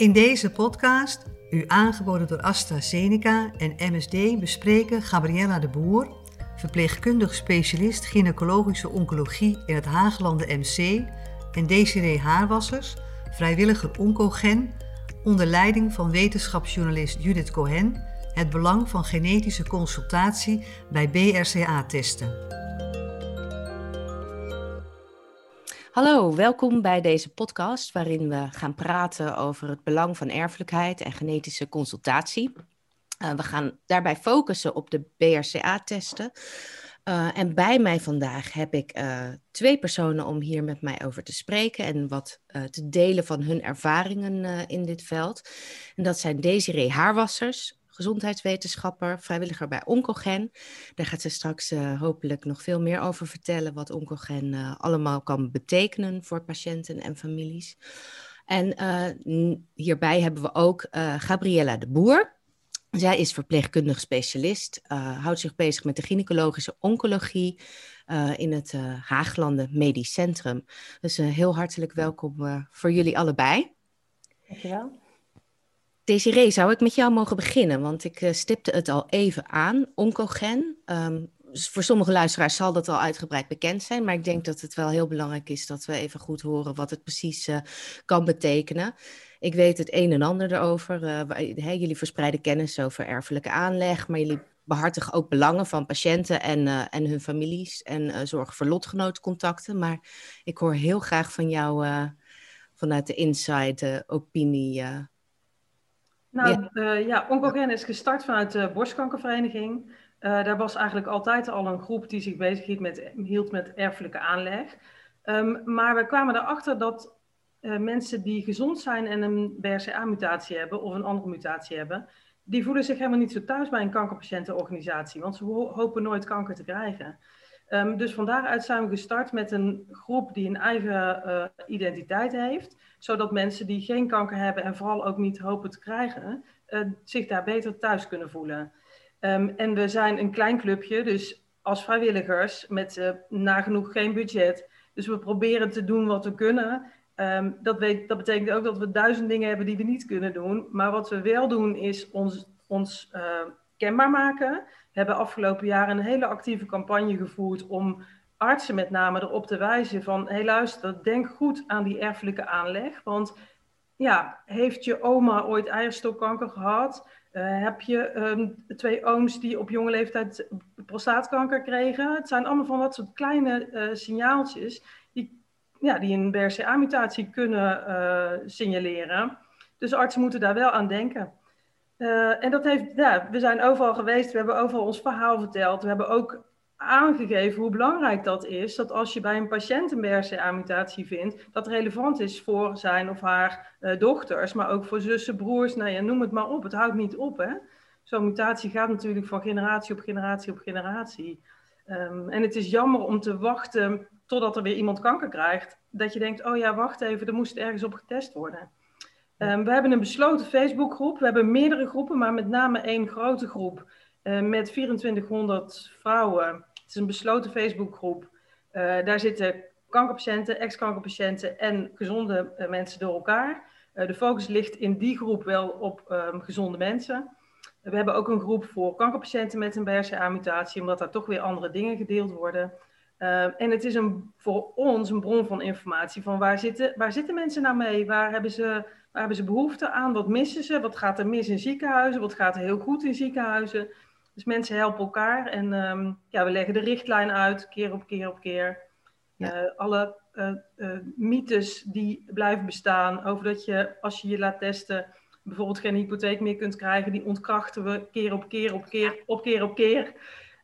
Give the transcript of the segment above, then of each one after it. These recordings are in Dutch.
In deze podcast, u aangeboden door AstraZeneca en MSD, bespreken Gabriella de Boer, verpleegkundig specialist gynaecologische oncologie in het Haaglanden MC, en Desiree Haarwassers, vrijwilliger oncogen, onder leiding van wetenschapsjournalist Judith Cohen, het belang van genetische consultatie bij BRCA-testen. Hallo, welkom bij deze podcast waarin we gaan praten over het belang van erfelijkheid en genetische consultatie. Uh, we gaan daarbij focussen op de BRCA-testen. Uh, en bij mij vandaag heb ik uh, twee personen om hier met mij over te spreken en wat te delen van hun ervaringen in dit veld. En dat zijn Desiree Haarwassers, gezondheidswetenschapper, vrijwilliger bij Oncogen. Daar gaat ze straks uh, hopelijk nog veel meer over vertellen wat Oncogen uh, allemaal kan betekenen voor patiënten en families. En uh, hierbij hebben we ook Gabriella de Boer. Zij is verpleegkundig specialist, houdt zich bezig met de gynaecologische oncologie in het Haaglanden Medisch Centrum. Dus heel hartelijk welkom voor jullie allebei. Dankjewel. Desiree, zou ik met jou mogen beginnen? Want ik uh, stipte het al even aan. Oncogen. Um, voor sommige luisteraars zal dat al uitgebreid bekend zijn. Maar ik denk dat het wel heel belangrijk is dat we even goed horen wat het precies uh, kan betekenen. Ik weet het een en ander erover. Hey, jullie verspreiden kennis over erfelijke aanleg. Maar jullie behartigen ook belangen van patiënten en, en hun families. En zorgen voor lotgenootcontacten. Maar ik hoor heel graag van jou vanuit de inside opinie nou ja, uh, ja Oncogen is gestart vanuit de borstkankervereniging. Uh, daar was eigenlijk altijd al een groep die zich bezig hield met, hield met erfelijke aanleg. Um, maar we kwamen erachter dat uh, mensen die gezond zijn en een BRCA-mutatie hebben of een andere mutatie hebben, die voelen zich helemaal niet zo thuis bij een kankerpatiëntenorganisatie, want ze hopen nooit kanker te krijgen. Um, dus van daaruit zijn we gestart met een groep die een eigen uh, identiteit heeft, zodat mensen die geen kanker hebben en vooral ook niet hopen te krijgen, uh, zich daar beter thuis kunnen voelen. Um, en we zijn een klein clubje, dus als vrijwilligers met uh, nagenoeg geen budget. Dus we proberen te doen wat we kunnen. Um, dat, weet, dat, betekent ook dat we duizend dingen hebben die we niet kunnen doen. Maar wat we wel doen is ons, ons kenbaar maken. We hebben afgelopen jaar een hele actieve campagne gevoerd om artsen met name erop te wijzen van... hé luister, denk goed aan die erfelijke aanleg. Want ja, heeft je oma ooit eierstokkanker gehad? Uh, heb je um, twee ooms die op jonge leeftijd prostaatkanker kregen? Het zijn allemaal van dat soort kleine uh, signaaltjes... Die, ja, die een BRCA-mutatie kunnen uh, signaleren. Dus artsen moeten daar wel aan denken. Uh, en dat heeft, ja, we zijn overal geweest, we hebben overal ons verhaal verteld. We hebben ook aangegeven hoe belangrijk dat is. Dat als je bij een patiënt een BRCA-mutatie vindt, dat relevant is voor zijn of haar uh, dochters, maar ook voor zussen, broers, nou ja, noem het maar op. Het houdt niet op, hè. Zo'n mutatie gaat natuurlijk van generatie op generatie op generatie. Um, en het is jammer om te wachten totdat er weer iemand kanker krijgt. Dat je denkt, oh ja, wacht even, er moest ergens op getest worden. Um, we hebben een besloten Facebookgroep. We hebben meerdere groepen, maar met name één grote groep uh, met 2400 vrouwen. Het is een besloten Facebookgroep. Uh, daar zitten kankerpatiënten, ex-kankerpatiënten en gezonde uh, mensen door elkaar. de focus ligt in die groep wel op um, gezonde mensen. We hebben ook een groep voor kankerpatiënten met een BRCA-mutatie, omdat daar toch weer andere dingen gedeeld worden. en het is een, voor ons een bron van informatie van waar zitten, waar zitten mensen nou mee? Waar hebben ze Waar hebben ze behoefte aan? Wat missen ze? Wat gaat er mis in ziekenhuizen? Wat gaat er heel goed in ziekenhuizen? Dus mensen helpen elkaar en um, ja, we leggen de richtlijn uit, keer op keer op keer. Ja. Uh, alle uh, uh, mythes die blijven bestaan over dat je, als je je laat testen, bijvoorbeeld geen hypotheek meer kunt krijgen, die ontkrachten we keer op keer op keer op keer op keer.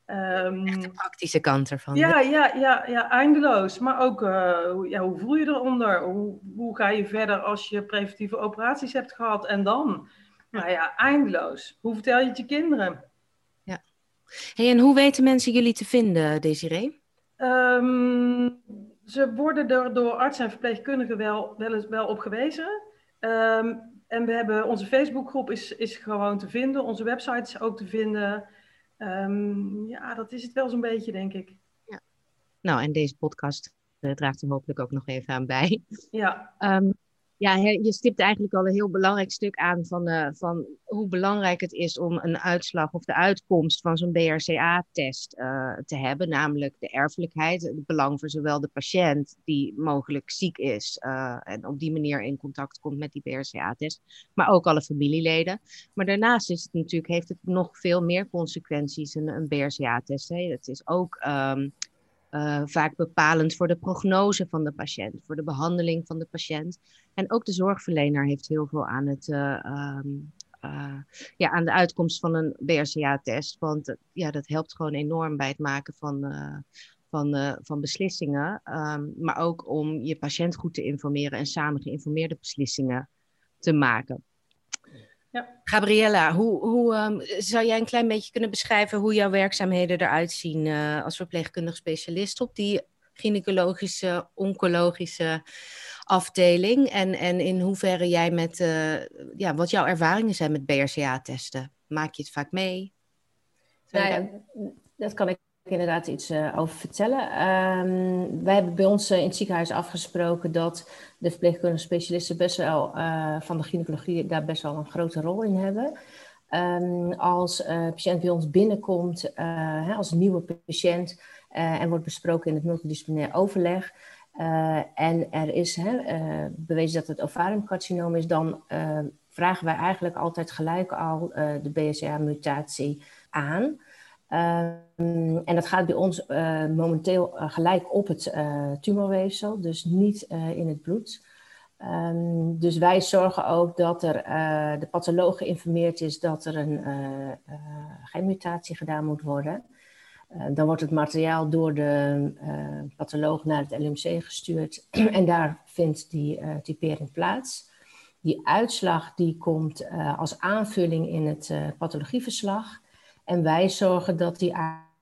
Um, Echt de praktische kant ervan. Ja, ja, ja, ja eindeloos. Maar ook, uh, ja, hoe voel je eronder? Hoe, hoe ga je verder als je preventieve operaties hebt gehad? En dan? Nou ja, eindeloos. Hoe vertel je het je kinderen? Ja. Hey, en hoe weten mensen jullie te vinden, Desiree? Um, ze worden er door artsen en verpleegkundigen wel, wel, eens, wel op gewezen. Um, en we hebben, onze Facebookgroep is, is gewoon te vinden. Onze website is ook te vinden. Um, ja, dat is het wel zo'n beetje, denk ik. Ja. Nou, en deze podcast uh, draagt er hopelijk ook nog even aan bij. Ja. Um, Ja, je stipt eigenlijk al een heel belangrijk stuk aan van, uh, van hoe belangrijk het is om een uitslag of de uitkomst van zo'n BRCA-test eh, te hebben, namelijk de erfelijkheid, het belang voor zowel de patiënt die mogelijk ziek is uh, en op die manier in contact komt met die BRCA-test, maar ook alle familieleden. Maar daarnaast is het natuurlijk, heeft het nog veel meer consequenties, een, een BRCA-test. Het is ook uh, vaak bepalend voor de prognose van de patiënt, voor de behandeling van de patiënt. En ook de zorgverlener heeft heel veel aan, het, uh, um, uh, ja, aan de uitkomst van een BRCA-test. Want ja, dat helpt gewoon enorm bij het maken van, van, van beslissingen. Um, maar ook om je patiënt goed te informeren en samen geïnformeerde beslissingen te maken. Ja. Gabriella, hoe, hoe um, zou jij een klein beetje kunnen beschrijven hoe jouw werkzaamheden eruit zien uh, als verpleegkundig specialist op die gynaecologische, oncologische afdeling? En, en in hoeverre jij met, uh, ja, wat jouw ervaringen zijn met BRCA-testen? Maak je het vaak mee? Nou ja, dat kan ik inderdaad iets uh, over vertellen. Um, wij hebben bij ons uh, in het ziekenhuis afgesproken dat de verpleegkundige specialisten best wel van de gynaecologie daar best wel een grote rol in hebben. Um, als een patiënt bij ons binnenkomt hè, als nieuwe patiënt en wordt besproken in het multidisciplinair overleg. en er is hè, bewezen dat het ovariumcarcinoom is, dan vragen wij eigenlijk altijd gelijk al de BSA-mutatie aan. Um, en dat gaat bij ons momenteel gelijk op het tumorweefsel, dus niet in het bloed. Um, dus wij zorgen ook dat er de patholoog geïnformeerd is dat er een genmutatie gedaan moet worden. Dan wordt het materiaal door de patholoog naar het LMC gestuurd en daar vindt die typering plaats. Die uitslag die komt als aanvulling in het pathologieverslag. En wij zorgen dat die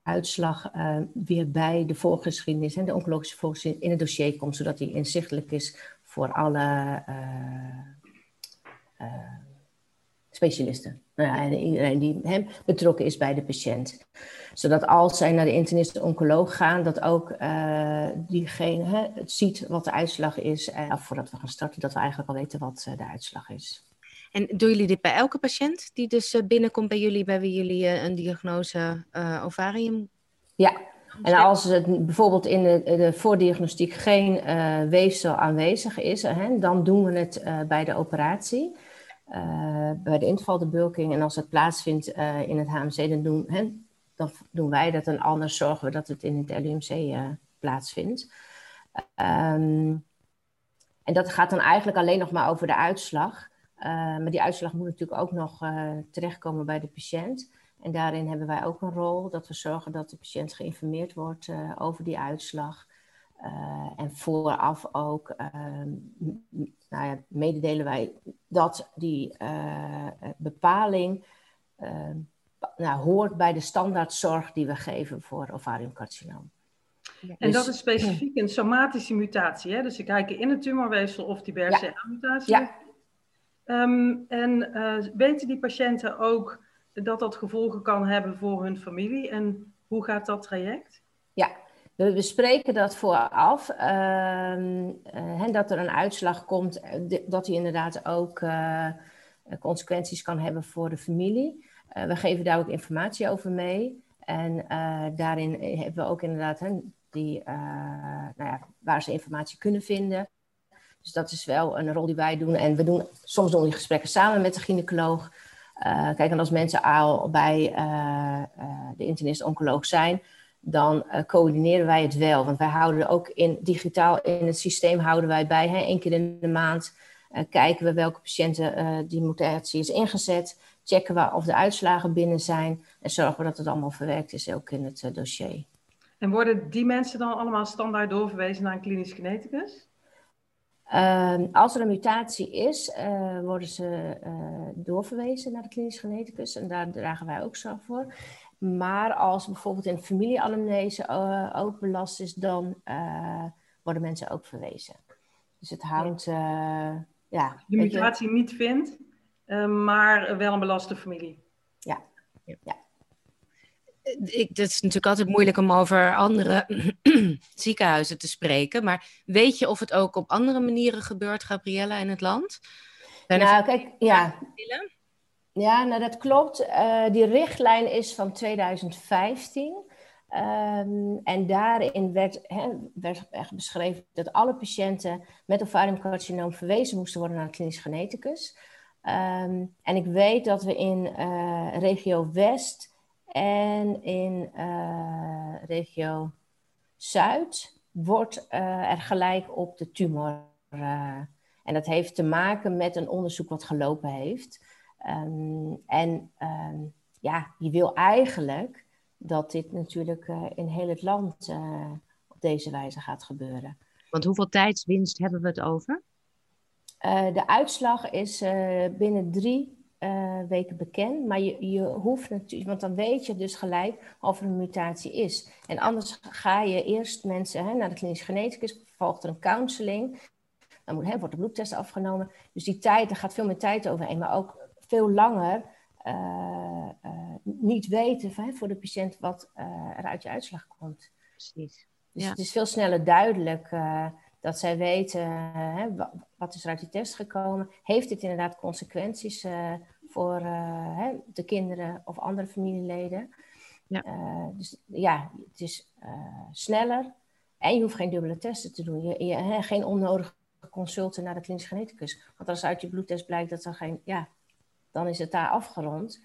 uitslag weer bij de voorgeschiedenis en de oncologische voorgeschiedenis in het dossier komt, zodat die inzichtelijk is voor alle specialisten. Nou ja, en iedereen die hem betrokken is bij de patiënt. Zodat als zij naar de internist-oncoloog gaan, dat ook diegene hè, het ziet wat de uitslag is. En voordat we gaan starten, dat we eigenlijk al weten wat de uitslag is. En doen jullie dit bij elke patiënt die dus eh, binnenkomt bij jullie, bij wie jullie eh, een diagnose ovarium? Ja, en als het bijvoorbeeld in de, de voordiagnostiek geen weefsel aanwezig is, hè, dan doen we het bij de operatie, uh, bij de intervaldebulking. En als het plaatsvindt in het HMC, dan doen, hè, dan doen wij dat en anders zorgen we dat het in het LUMC plaatsvindt. Um, en dat gaat dan eigenlijk alleen nog maar over de uitslag. Maar die uitslag moet natuurlijk ook nog terechtkomen bij de patiënt. En daarin hebben wij ook een rol dat we zorgen dat de patiënt geïnformeerd wordt over die uitslag. En vooraf ook ehm, nou ja, mededelen wij dat die bepaling ehm, nou, hoort bij de standaardzorg die we geven voor ovariumcarcinoom. En dus, dat is specifiek een somatische mutatie, hè? Dus ze kijken in het tumorweefsel of die BRCA-mutatie ja. Um, en uh, weten die patiënten ook dat dat gevolgen kan hebben voor hun familie? En hoe gaat dat traject? Ja, we bespreken dat vooraf. En dat er een uitslag komt, eh, dat die inderdaad ook uh, consequenties kan hebben voor de familie. we geven daar ook informatie over mee. En daarin hebben we ook inderdaad die, nou ja, waar ze informatie kunnen vinden. Dus dat is wel een rol die wij doen. En we doen, soms doen die gesprekken samen met de gynaecoloog. Uh, kijk, en als mensen al bij de internist-oncoloog zijn, dan coördineren wij het wel. Want wij houden ook in digitaal in het systeem houden wij bij. Hè, één keer in de maand kijken we welke patiënten die mutatie is ingezet. Checken we of de uitslagen binnen zijn. En zorgen we dat het allemaal verwerkt is ook in het dossier. En worden die mensen dan allemaal standaard doorverwezen naar een klinisch geneticus? Uh, als er een mutatie is, worden ze doorverwezen naar de klinisch geneticus en daar dragen wij ook zorg voor. Maar als bijvoorbeeld in familieanamnese uh, ook belast is, dan worden mensen ook verwezen. Dus het hangt, ja. ja. De mutatie niet vindt, maar wel een belaste familie. Ja, ja. ik, het is natuurlijk altijd moeilijk om over andere ziekenhuizen te spreken. Maar weet je of het ook op andere manieren gebeurt, Gabriella, in het land? nou, kijk, ja. Ja, nou dat klopt. Uh, die richtlijn is van 2015. Um, ehm, en daarin werd, werd echt beschreven dat alle patiënten met ovariumcarcinoom verwezen moesten worden naar een klinisch geneticus. Um, en ik weet dat we in uh, regio West en in uh, regio Zuid wordt er gelijk op de tumor. En dat heeft te maken met een onderzoek wat gelopen heeft. Um, en um, ja, je wil eigenlijk dat dit natuurlijk in heel het land op deze wijze gaat gebeuren. Want hoeveel tijdswinst hebben we het over? de uitslag is binnen drie weken bekend. Maar je, je hoeft natuurlijk, want dan weet je dus gelijk of er een mutatie is. En anders ga je eerst mensen hè, naar de klinisch geneticus, volgt er een counseling. Dan moet, hè, wordt de bloedtest afgenomen. Dus die tijd, er gaat veel meer tijd overheen, maar ook veel langer uh, uh, niet weten voor de patiënt wat er uit je uitslag komt. Precies. Dus ja. het is veel sneller duidelijk dat zij weten hè, wat is er uit die test gekomen. Heeft dit inderdaad consequenties voor hè, de kinderen of andere familieleden. Ja. Dus ja, het is sneller en je hoeft geen dubbele testen te doen. Je, je hè, geen onnodige consulten naar de klinisch geneticus. Want als uit je bloedtest blijkt dat er geen, ja, dan is het daar afgerond.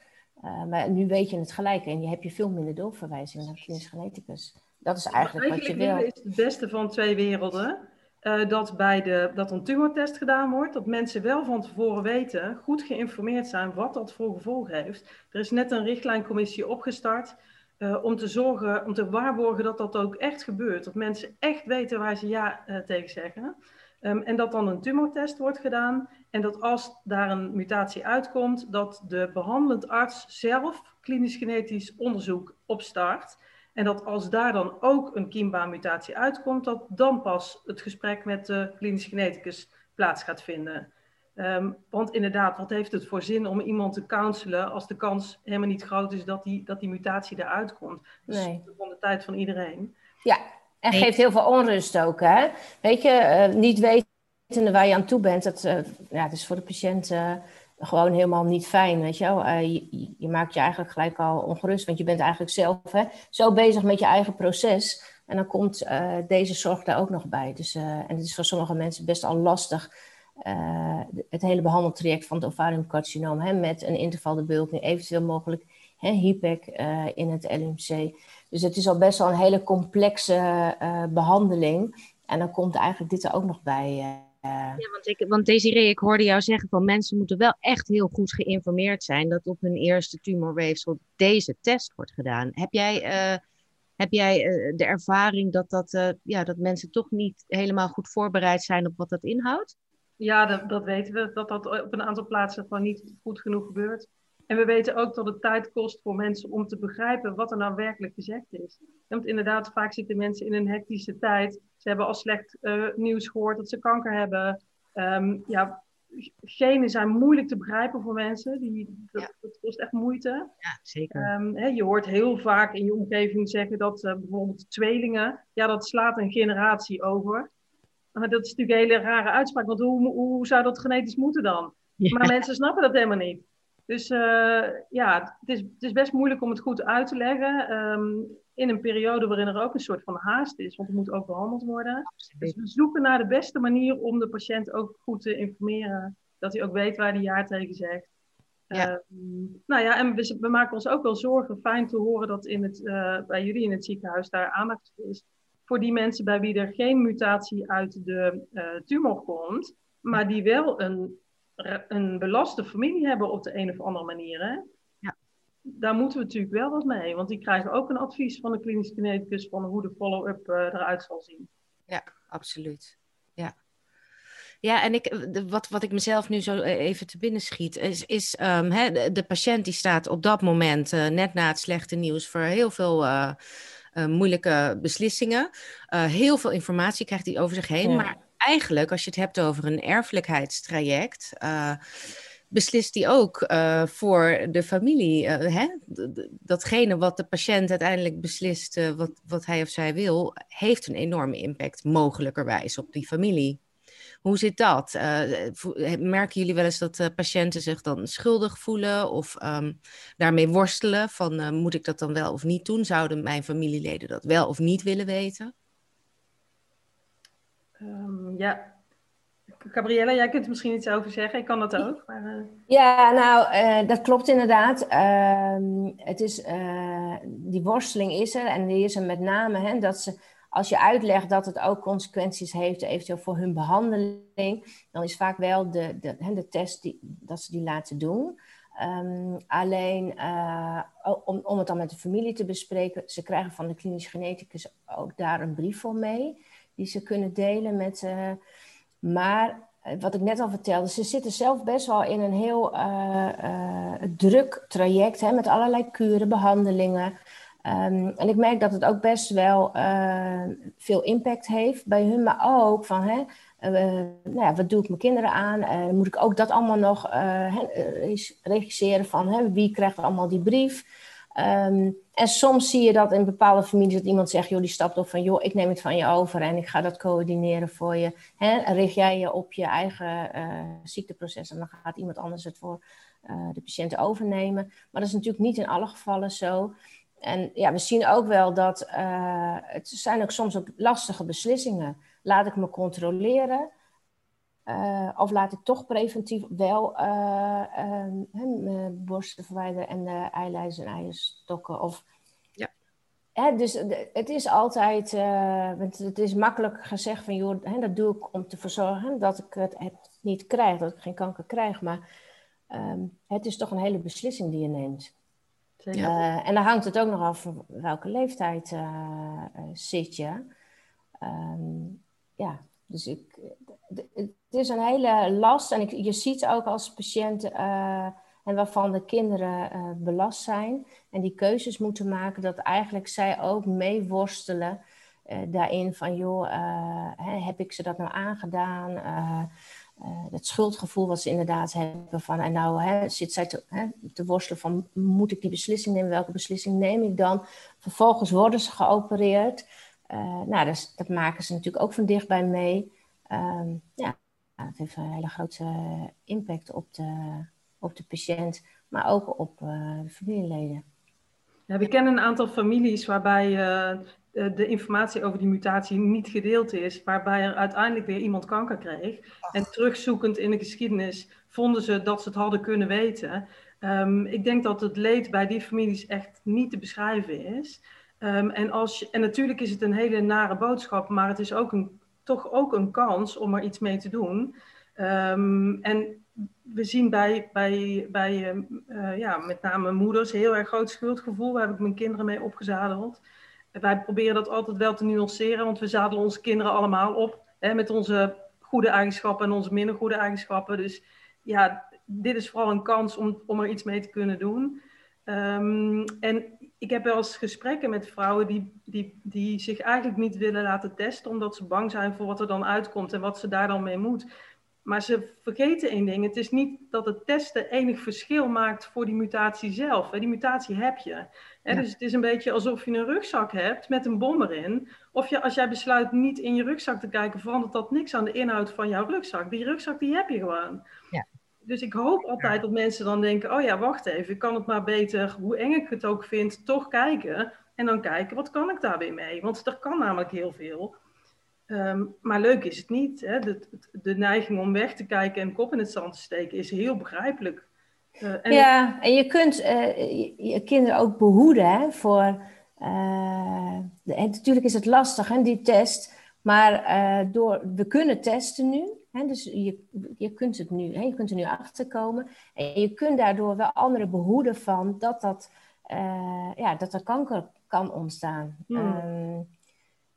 maar nu weet je het gelijk en je hebt je veel minder doorverwijzingen naar klinisch geneticus. Dat is eigenlijk, eigenlijk wat je wil. is het beste van twee werelden. Uh, dat, bij de, dat een tumortest gedaan wordt, dat mensen wel van tevoren weten, goed geïnformeerd zijn wat dat voor gevolgen heeft. Er is net een richtlijncommissie opgestart uh, om te zorgen, om te waarborgen dat dat ook echt gebeurt. Dat mensen echt weten waar ze ja uh, tegen zeggen. Um, en dat dan een tumortest wordt gedaan. En dat als daar een mutatie uitkomt, dat de behandelend arts zelf klinisch genetisch onderzoek opstart. En dat als daar dan ook een kiembaanmutatie uitkomt, dat dan pas het gesprek met de klinisch geneticus plaats gaat vinden. Um, want inderdaad, wat heeft het voor zin om iemand te counselen als de kans helemaal niet groot is dat die, dat die mutatie eruit komt? Is nee. van de tijd van iedereen. Ja, en geeft heel veel onrust ook. Hè? Weet je, uh, niet weten waar je aan toe bent, dat, uh, ja, het is voor de patiënt uh, gewoon helemaal niet fijn, weet je wel. Uh, je, je, maakt je eigenlijk gelijk al ongerust, want je bent eigenlijk zelf hè, zo bezig met je eigen proces. En dan komt deze zorg daar ook nog bij. Dus, en het is voor sommige mensen best al lastig, het hele behandeltraject van het ovariumcarcinoom, hè, met een intervaldebulking, eventueel mogelijk hè, HIPEC in het LMC. Dus het is al best wel een hele complexe behandeling. En dan komt eigenlijk dit er ook nog bij ja, want, ik, want Desiree, ik hoorde jou zeggen van mensen moeten wel echt heel goed geïnformeerd zijn dat op hun eerste tumorweefsel deze test wordt gedaan. Heb jij, uh, heb jij uh, de ervaring dat, dat, uh, ja, dat mensen toch niet helemaal goed voorbereid zijn op wat dat inhoudt? Ja, dat, dat weten we, dat dat op een aantal plaatsen gewoon niet goed genoeg gebeurt. En we weten ook dat het tijd kost voor mensen om te begrijpen wat er nou werkelijk gezegd is. Want inderdaad, vaak zitten mensen in een hectische tijd. Ze hebben al slecht uh, nieuws gehoord dat ze kanker hebben. Um, ja, genen zijn moeilijk te begrijpen voor mensen. Die, dat, ja. dat kost echt moeite. Ja, zeker. Um, hè, je hoort heel vaak in je omgeving zeggen dat uh, bijvoorbeeld tweelingen, ja, dat slaat een generatie over. Maar dat is natuurlijk een hele rare uitspraak, want hoe, hoe zou dat genetisch moeten dan? Ja. Maar mensen snappen dat helemaal niet. Dus uh, ja, het is, het is, best moeilijk om het goed uit te leggen. Um, in een periode waarin er ook een soort van haast is, want het moet ook behandeld worden. Dus we zoeken naar de beste manier om de patiënt ook goed te informeren. Dat hij ook weet waar hij ja tegen zegt. Ja. Um, nou ja, en we, we, maken ons ook wel zorgen. Fijn te horen dat in het, uh, bij jullie in het ziekenhuis daar aandacht is. Voor die mensen bij wie er geen mutatie uit de uh, tumor komt, maar die wel een een belaste familie hebben op de een of andere manier. Hè? Ja. Daar moeten we natuurlijk wel wat mee, want die krijgen ook een advies van de klinisch geneticus van hoe de follow-up uh, eruit zal zien. Ja, absoluut. Ja. Ja, en ik, wat, wat ik mezelf nu zo eh, even te binnen schiet, is, is um, hè, de, de, patiënt die staat op dat moment, uh, net na het slechte nieuws, voor heel veel uh, moeilijke beslissingen. heel veel informatie krijgt hij over zich heen, ja. maar eigenlijk, als je het hebt over een erfelijkheidstraject, uh, beslist hij ook uh, voor de familie. Uh, hè? Datgene wat de patiënt uiteindelijk beslist, wat, wat hij of zij wil, heeft een enorme impact, mogelijkerwijs, op die familie. Hoe zit dat? merken jullie wel eens dat patiënten zich dan schuldig voelen of um, daarmee worstelen? Van moet ik dat dan wel of niet doen? Zouden mijn familieleden dat wel of niet willen weten? Um, ja, Gabriella, jij kunt er misschien iets over zeggen. Ik kan dat ook. Maar, uh... Ja, nou, uh, dat klopt inderdaad. Uh, het is, uh, die worsteling is er. En die is er met name hè, dat ze, als je uitlegt dat het ook consequenties heeft, eventueel voor hun behandeling, dan is vaak wel de, de, hè, de test die, dat ze die laten doen. Um, alleen om, om het dan met de familie te bespreken, ze krijgen van de klinisch geneticus ook daar een brief voor mee, die ze kunnen delen met maar eh, wat ik net al vertelde, ze zitten zelf best wel in een heel uh, uh, druk traject hè, met allerlei kuren, behandelingen. Um, en ik merk dat het ook best wel veel impact heeft bij hun, maar ook van hè, nou ja, wat doe ik mijn kinderen aan? moet ik ook dat allemaal nog regisseren van hè, wie krijgt allemaal die brief? Um, en soms zie je dat in bepaalde families dat iemand zegt, joh, die stapt op van, joh, ik neem het van je over en ik ga dat coördineren voor je. Hè? Richt jij je op je eigen uh, ziekteproces en dan gaat iemand anders het voor uh, de patiënt overnemen. Maar dat is natuurlijk niet in alle gevallen zo. En ja, we zien ook wel dat uh, het zijn ook soms ook lastige beslissingen. Laat ik me controleren? Uh, of laat ik toch preventief wel uh, uh, borsten verwijderen en de eileiders en eierstokken? Of, ja. Hè, dus het is altijd, uh, het is makkelijk gezegd van joh, hè, dat doe ik om te verzorgen dat ik het, het, niet krijg, dat ik geen kanker krijg. Maar um, het is toch een hele beslissing die je neemt. Ja. en dan hangt het ook nog af welke leeftijd zit je. Um, ja, dus ik, het is een hele last. En je ziet ook als patiënt uh, en waarvan de kinderen uh, belast zijn en die keuzes moeten maken, dat eigenlijk zij ook meeworstelen uh, daarin van joh, heb ik ze dat nou aangedaan? het schuldgevoel wat ze inderdaad hebben van en nou hè, zit zij te, hè, te, worstelen van moet ik die beslissing nemen? Welke beslissing neem ik dan? Vervolgens worden ze geopereerd. nou, dat maken ze natuurlijk ook van dichtbij mee. Um, ja, het heeft een hele grote impact op de, op de patiënt, maar ook op uh, de familieleden. Ja, we kennen een aantal families waarbij uh, de informatie over die mutatie niet gedeeld is, waarbij er uiteindelijk weer iemand kanker kreeg. En terugzoekend in de geschiedenis vonden ze dat ze het hadden kunnen weten. Um, ik denk dat het leed bij die families echt niet te beschrijven is. Um, en, als je, en natuurlijk is het een hele nare boodschap, maar het is ook een toch ook een kans om er iets mee te doen. Um, en we zien bij, bij, bij uh, ja, met name moeders heel erg groot schuldgevoel. Daar heb ik mijn kinderen mee opgezadeld. Wij proberen dat altijd wel te nuanceren, want we zadelen onze kinderen allemaal op hè, met onze goede eigenschappen en onze minder goede eigenschappen. Dus ja, dit is vooral een kans om, om er iets mee te kunnen doen. Um, en ik heb wel eens gesprekken met vrouwen die, die, die zich eigenlijk niet willen laten testen, omdat ze bang zijn voor wat er dan uitkomt en wat ze daar dan mee moet. Maar ze vergeten één ding: het is niet dat het testen enig verschil maakt voor die mutatie zelf. Die mutatie heb je. Dus het is een beetje alsof je een rugzak hebt met een bom erin. Of je, als jij besluit niet in je rugzak te kijken, verandert dat niks aan de inhoud van jouw rugzak. Die rugzak die heb je gewoon. Ja dus ik hoop altijd dat mensen dan denken: oh ja, wacht even, ik kan het maar beter, hoe eng ik het ook vind, toch kijken. En dan kijken, wat kan ik daar weer mee? Want er kan namelijk heel veel. Um, maar leuk is het niet. Hè? De, de, neiging om weg te kijken en kop in het zand te steken is heel begrijpelijk. Uh, en ja, en je kunt uh, je, je, kinderen ook behoeden hè, voor. Uh, de, en natuurlijk is het lastig, hè, die test. Maar door, we kunnen testen nu dus je, je kunt het nu, je kunt er nu achter komen. En je kunt daardoor wel anderen behoeden van dat, dat, uh, ja, dat er kanker kan ontstaan. Hmm. Ehm,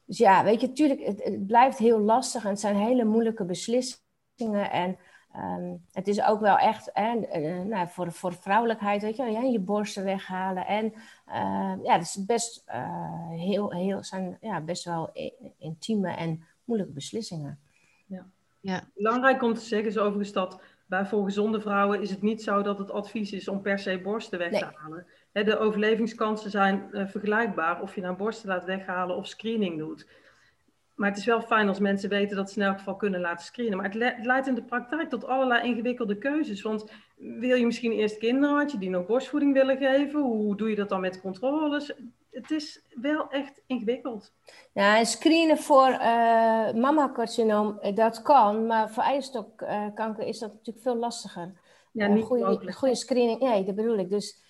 dus ja, weet je, natuurlijk, het, het, blijft heel lastig en het zijn hele moeilijke beslissingen. En um, het is ook wel echt hè, uh, nou, voor, voor vrouwelijkheid, weet je, ja, je borsten weghalen. En uh, ja, het is best, heel, heel, zijn ja, best wel intieme en moeilijke beslissingen. Ja. Belangrijk om te zeggen is overigens dat Bij voor gezonde vrouwen is het niet zo dat het advies is om per se borsten weg te halen. de overlevingskansen zijn uh, vergelijkbaar of je nou borsten laat weghalen of screening doet. Maar het is wel fijn als mensen weten dat ze in elk geval kunnen laten screenen. Maar het, leidt in de praktijk tot allerlei ingewikkelde keuzes. Want wil je misschien eerst kinderen had je die nog borstvoeding willen geven? Hoe doe je dat dan met controles? Het is wel echt ingewikkeld. Ja, screenen voor uh, mammacarcinoom, eh, dat kan. Maar voor eierstokkanker is dat natuurlijk veel lastiger. Ja, niet goede, goede screening, nee, dat bedoel ik. Dus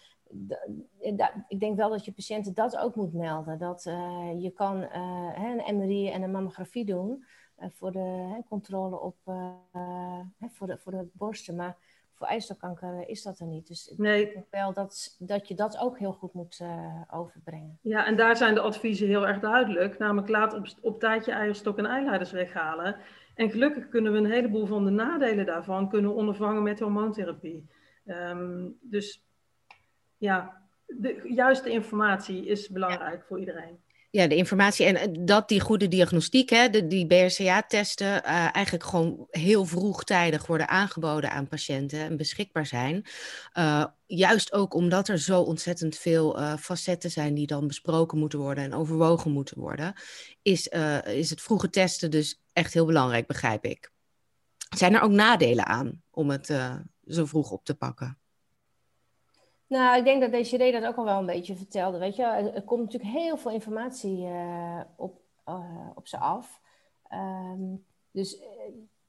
ik denk wel dat je patiënten dat ook moet melden. Dat uh, je kan uh, een MRI en een mammografie doen uh, voor de controle op voor, de, voor de borsten. Maar voor ijsselkanker is dat er niet. Dus nee. ik denk wel dat, dat je dat ook heel goed moet overbrengen. Ja, en daar zijn de adviezen heel erg duidelijk. Namelijk laat op, op tijd je eierstok en eileiders weghalen. En gelukkig kunnen we een heleboel van de nadelen daarvan kunnen ondervangen met hormoontherapie. Um, dus ja, de juiste informatie is belangrijk voor iedereen. Ja, de informatie en eh, dat die goede diagnostiek, hè, de, die BRCA-testen, uh, eigenlijk gewoon heel vroegtijdig worden aangeboden aan patiënten en beschikbaar zijn. Uh, juist ook omdat er zo ontzettend veel facetten zijn die dan besproken moeten worden en overwogen moeten worden, is, is het vroege testen dus echt heel belangrijk, begrijp ik. Zijn er ook nadelen aan om het zo vroeg op te pakken? Nou, ik denk dat reden dat ook al wel een beetje vertelde. Weet je, er, komt natuurlijk heel veel informatie uh, op, uh, op ze af. Um, dus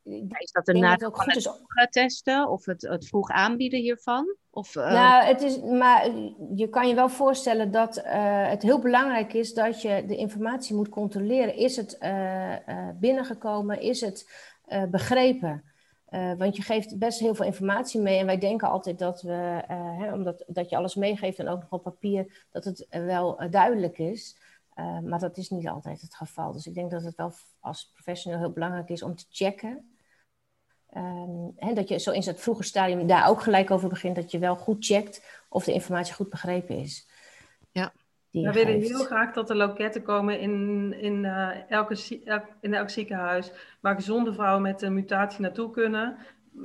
uh, is dat een nadeel ook goed is testen of het, het vroeg aanbieden hiervan? Of, Nou, het is, maar je kan je wel voorstellen dat het heel belangrijk is dat je de informatie moet controleren. Is het binnengekomen? Is het begrepen? Uh, want je geeft best heel veel informatie mee. En wij denken altijd dat we, uh, hè, omdat dat je alles meegeeft en ook nog op papier, dat het wel uh, duidelijk is. maar dat is niet altijd het geval. Dus ik denk dat het wel als professional heel belangrijk is om te checken. Um, hè, dat je zo in het vroege stadium daar ook gelijk over begint, dat je wel goed checkt of de informatie goed begrepen is. We willen heel graag dat er loketten komen in, in, uh, elke, in elk ziekenhuis waar gezonde vrouwen met een mutatie naartoe kunnen.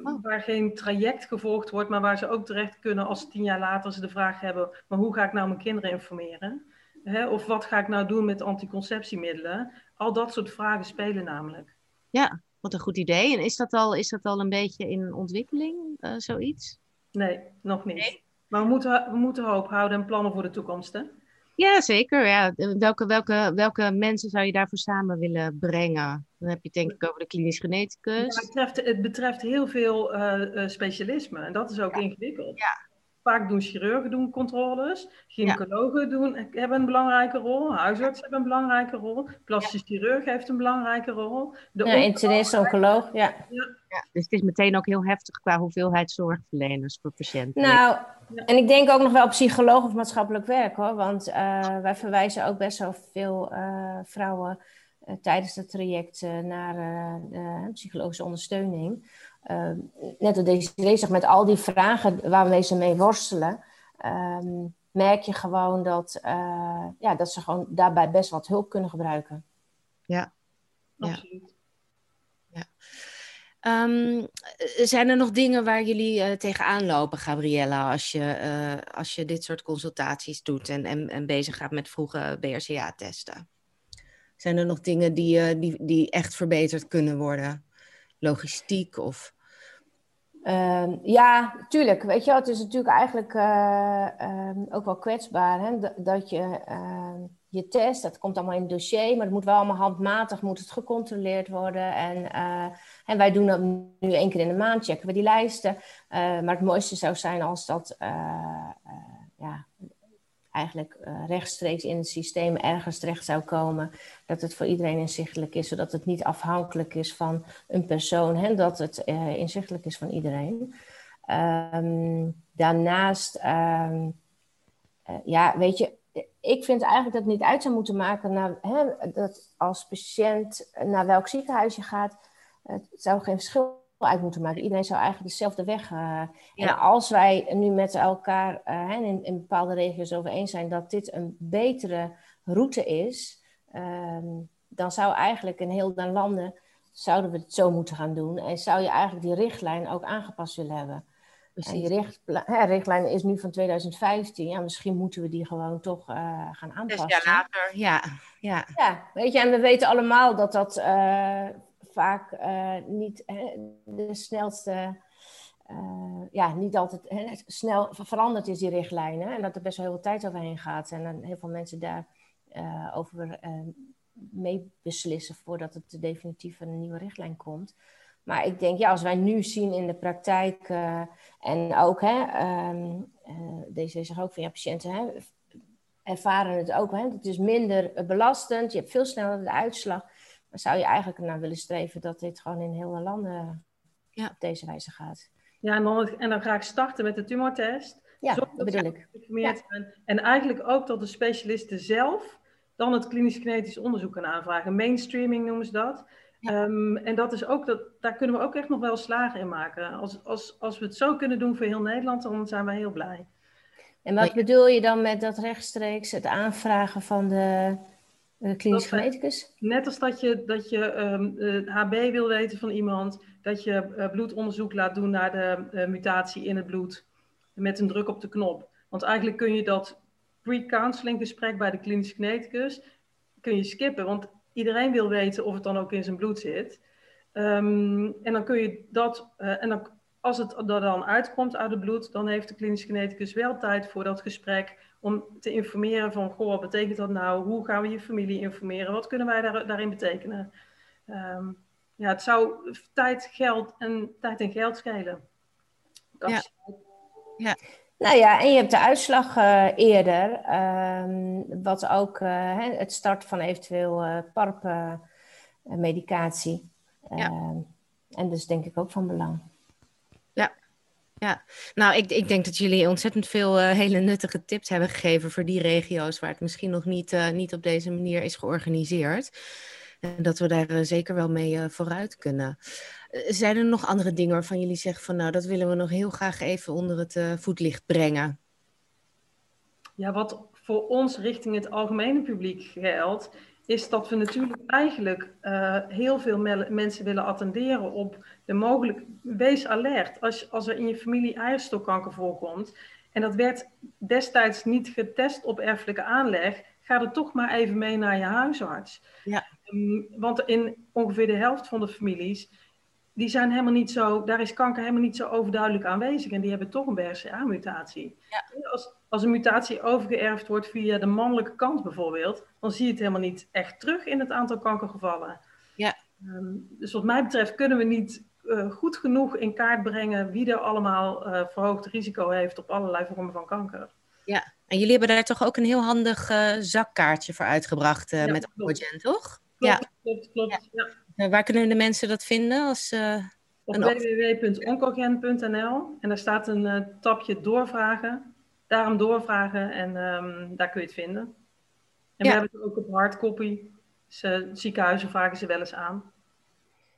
Oh. Waar geen traject gevolgd wordt, maar waar ze ook terecht kunnen als tien jaar later ze de vraag hebben: maar hoe ga ik nou mijn kinderen informeren? Hè? Of wat ga ik nou doen met anticonceptiemiddelen? Al dat soort vragen spelen namelijk. Ja, wat een goed idee. En is dat al, is dat al een beetje in ontwikkeling, uh, zoiets? Nee, nog niet. Maar we moeten, we moeten hoop houden en plannen voor de toekomst. Hè? Ja, zeker. Ja. Welke, welke, welke mensen zou je daarvoor samen willen brengen? Dan heb je het denk ik over de klinisch geneticus. Ja, het, betreft, het betreft heel veel uh, specialismen en dat is ook ingewikkeld. Ja. Vaak doen chirurgen doen controles, gynaecologen doen, hebben een belangrijke rol, huisartsen hebben een belangrijke rol, plastic chirurg heeft een belangrijke rol. De ja, internist, oncoloog, ja. ja. Dus het is meteen ook heel heftig qua hoeveelheid zorgverleners voor patiënten. Nou, en ik denk ook nog wel psycholoog of maatschappelijk werk hoor. Want uh, wij verwijzen ook best wel veel uh, vrouwen uh, tijdens het traject naar psychologische ondersteuning. Net als deze zegt, met al die vragen waarmee ze mee worstelen, um, merk je gewoon dat, ja, dat ze gewoon daarbij best wat hulp kunnen gebruiken. Ja, absoluut. Ja. Um, zijn er nog dingen waar jullie uh, tegenaan lopen, Gabriella, als je, uh, als je dit soort consultaties doet en, en, en bezig gaat met vroege BRCA-testen? Zijn er nog dingen die, uh, die, die echt verbeterd kunnen worden? Logistiek of... Um, ja, tuurlijk. Weet je, het is natuurlijk eigenlijk um, ook wel kwetsbaar hè? dat je je test, dat komt allemaal in het dossier, maar het moet wel allemaal handmatig, moet het gecontroleerd worden. En, en wij doen dat nu één keer in de maand, checken we die lijsten. Uh, maar het mooiste zou zijn als dat ja, eigenlijk rechtstreeks in het systeem ergens terecht zou komen. Dat het voor iedereen inzichtelijk is, zodat het niet afhankelijk is van een persoon. En dat het inzichtelijk is van iedereen. Um, daarnaast, um, ja, weet je, ik vind eigenlijk dat het niet uit zou moeten maken naar, hè, dat als patiënt naar welk ziekenhuis je gaat. Het zou geen verschil uit moeten maken. Iedereen zou eigenlijk dezelfde weg. Uh, En als wij nu met elkaar uh, in, in, bepaalde regio's over eens zijn dat dit een betere route is, uh, dan zou eigenlijk in heel de landen zouden we het zo moeten gaan doen? En zou je eigenlijk die richtlijn ook aangepast willen hebben? En die richt, hè, richtlijn is nu van 2015. Ja, misschien moeten we die gewoon toch uh, gaan aanpassen. Zes jaar later, ja. ja. Ja, weet je, en we weten allemaal dat dat uh, vaak uh, niet de snelste... ja, niet altijd snel veranderd is, die richtlijnen. En dat er best wel heel veel tijd overheen gaat. En dan heel veel mensen daar over mee beslissen voordat het definitief een nieuwe richtlijn komt. Maar ik denk, ja, als wij nu zien in de praktijk en ook, hè, um, uh, deze zegt ook van ja, patiënten hè, ervaren het ook. Hè, het is minder belastend, je hebt veel sneller de uitslag. Dan zou je eigenlijk naar willen streven dat dit gewoon in heel de landen ja. op deze wijze gaat. Ja, en dan, en dan ga ik starten met de tumortest. Ja, dat bedoel ik. Ja. En eigenlijk ook dat de specialisten zelf dan het klinisch genetisch onderzoek gaan aanvragen. Mainstreaming noemen ze dat. Ehm, en dat is ook, dat, daar kunnen we ook echt nog wel slagen in maken. Als, als, als we het zo kunnen doen voor heel Nederland, dan zijn wij heel blij. En wat bedoel je dan met dat rechtstreeks het aanvragen van de klinisch geneticus? Net als dat je, dat je um, HB wil weten van iemand, dat je uh, bloedonderzoek laat doen naar de mutatie in het bloed met een druk op de knop. Want eigenlijk kun je dat pre-counseling gesprek bij de klinisch geneticus kun je skippen. Want iedereen wil weten of het dan ook in zijn bloed zit. Um, en dan kun je dat, en dan, als het er dan uitkomt uit het bloed, dan heeft de klinisch geneticus wel tijd voor dat gesprek om te informeren van, goh, wat betekent dat nou? Hoe gaan we je familie informeren? Wat kunnen wij daar, daarin betekenen? Um, ja, het zou tijd, geld en, tijd en geld schelen. Ja. ja. Nou ja, en je hebt de uitslag uh, eerder, um, wat ook uh, het start van eventueel uh, PARP-medicatie. Ja. Ehm, en dus denk ik ook van belang. Ja, nou ik, ik denk dat jullie ontzettend veel hele nuttige tips hebben gegeven voor die regio's waar het misschien nog niet, niet op deze manier is georganiseerd. En dat we daar zeker wel mee vooruit kunnen. Eh, zijn er nog andere dingen waarvan jullie zeggen van nou, dat willen we nog heel graag even onder het voetlicht brengen? Ja, wat voor ons richting het algemene publiek geldt, is dat we natuurlijk eigenlijk uh, heel veel mensen willen attenderen op de mogelijk. Wees alert als, als er in je familie eierstokkanker voorkomt. En dat werd destijds niet getest op erfelijke aanleg. Ga er toch maar even mee naar je huisarts. Ja. Um, want in ongeveer de helft van de families die zijn helemaal niet zo, daar is kanker helemaal niet zo overduidelijk aanwezig. En die hebben toch een BRCA-mutatie. Ja. Als, als een mutatie overgeërfd wordt via de mannelijke kant bijvoorbeeld, dan zie je het helemaal niet echt terug in het aantal kankergevallen. Ja. Um, dus wat mij betreft kunnen we niet uh, goed genoeg in kaart brengen wie er allemaal uh, verhoogd risico heeft op allerlei vormen van kanker. Ja, en jullie hebben daar toch ook een heel handig uh, zakkaartje voor uitgebracht ja, met Oncogen, toch? Klopt, ja. klopt, klopt. Ja. Uh, waar kunnen de mensen dat vinden? Als, uh, op www.oncogen.nl en daar staat een uh, tapje doorvragen. Daarom doorvragen en um, daar kun je het vinden. En ja. we hebben het ook op hardcopy. Dus, ziekenhuizen vragen ze wel eens aan.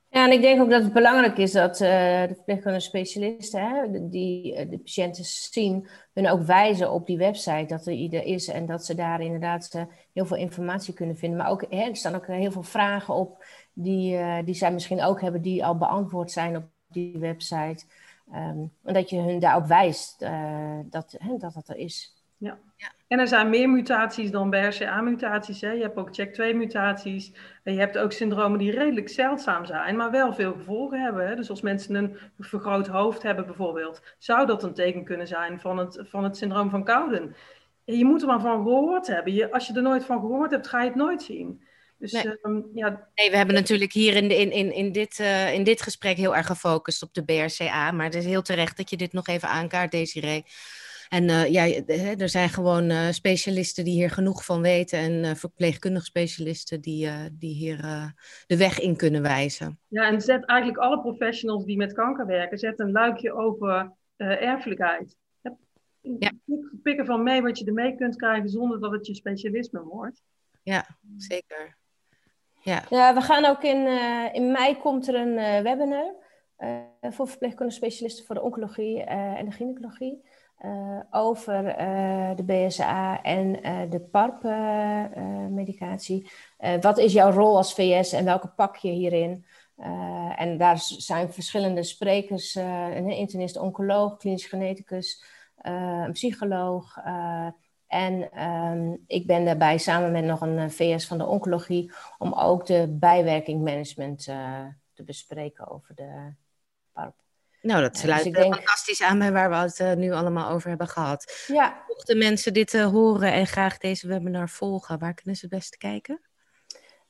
Ja, en ik denk ook dat het belangrijk is dat uh, de verpleegkundige specialisten, hè, die de patiënten zien, hun ook wijzen op die website dat er ieder is en dat ze daar inderdaad heel veel informatie kunnen vinden. Maar ook, hè, er staan ook heel veel vragen op die, uh, die zij misschien ook hebben, die al beantwoord zijn op die website. Um, en dat je hun daarop wijst dat, hè, dat dat er is. Ja. ja. En er zijn meer mutaties dan BRCA-mutaties. Je hebt ook check-2-mutaties. En je hebt ook syndromen die redelijk zeldzaam zijn, maar wel veel gevolgen hebben. Hè? Dus als mensen een vergroot hoofd hebben bijvoorbeeld, zou dat een teken kunnen zijn van het, van het syndroom van Cowden. Je moet er maar van gehoord hebben. Je, als je er nooit van gehoord hebt, ga je het nooit zien. Dus, nee. Um, ja. nee, we hebben natuurlijk hier in, in, in, in, dit, uh, in dit gesprek heel erg gefocust op de BRCA. Maar het is heel terecht dat je dit nog even aankaart, Desiree. En uh, ja, er zijn gewoon uh, specialisten die hier genoeg van weten en uh, verpleegkundige specialisten die, die hier de weg in kunnen wijzen. Ja, en zet eigenlijk alle professionals die met kanker werken, zet een luikje over erfelijkheid. Ja. Pik ervan mee wat je ermee kunt krijgen zonder dat het je specialisme wordt. Ja, zeker. Ja, ja we gaan ook in, in mei komt er een webinar voor verpleegkundige specialisten voor de oncologie en de gynaecologie. Over de BSA en de PARP-medicatie. wat is jouw rol als VS en welke pak je hierin? en daar zijn verschillende sprekers, een internist, oncoloog, klinisch geneticus, een psycholoog. En ehm, ik ben daarbij samen met nog een VS van de oncologie om ook de bijwerking management te bespreken over de PARP. Nou, dat sluit dus denk... fantastisch aan bij waar we het uh, nu allemaal over hebben gehad. Ja. Mochten mensen dit uh, horen en graag deze webinar volgen, waar kunnen ze het beste kijken?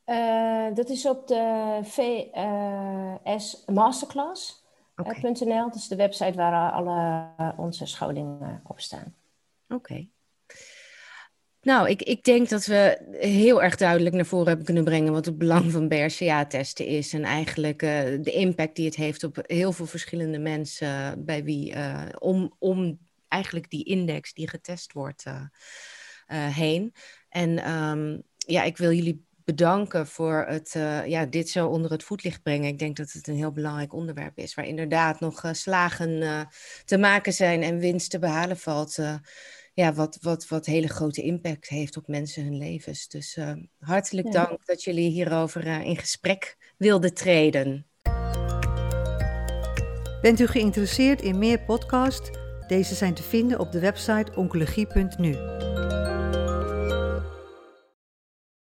Uh, dat is op de VS Masterclass.nl. Dat is de website waar alle onze scholingen op staan. Oké. Nou, ik, ik denk dat we heel erg duidelijk naar voren hebben kunnen brengen wat het belang van BRCA-testen is. En eigenlijk uh, de impact die het heeft op heel veel verschillende mensen bij wie, uh, om, om eigenlijk die index die getest wordt heen. En um, ja, ik wil jullie bedanken voor het ja, dit zo onder het voetlicht brengen. Ik denk dat het een heel belangrijk onderwerp is, waar inderdaad nog slagen te maken zijn en winst te behalen valt ja, wat, wat, wat hele grote impact heeft op mensen hun levens. Dus uh, hartelijk dank dat jullie hierover uh, in gesprek wilden treden. Bent u geïnteresseerd in meer podcasts? Deze zijn te vinden op de website oncologie.nu.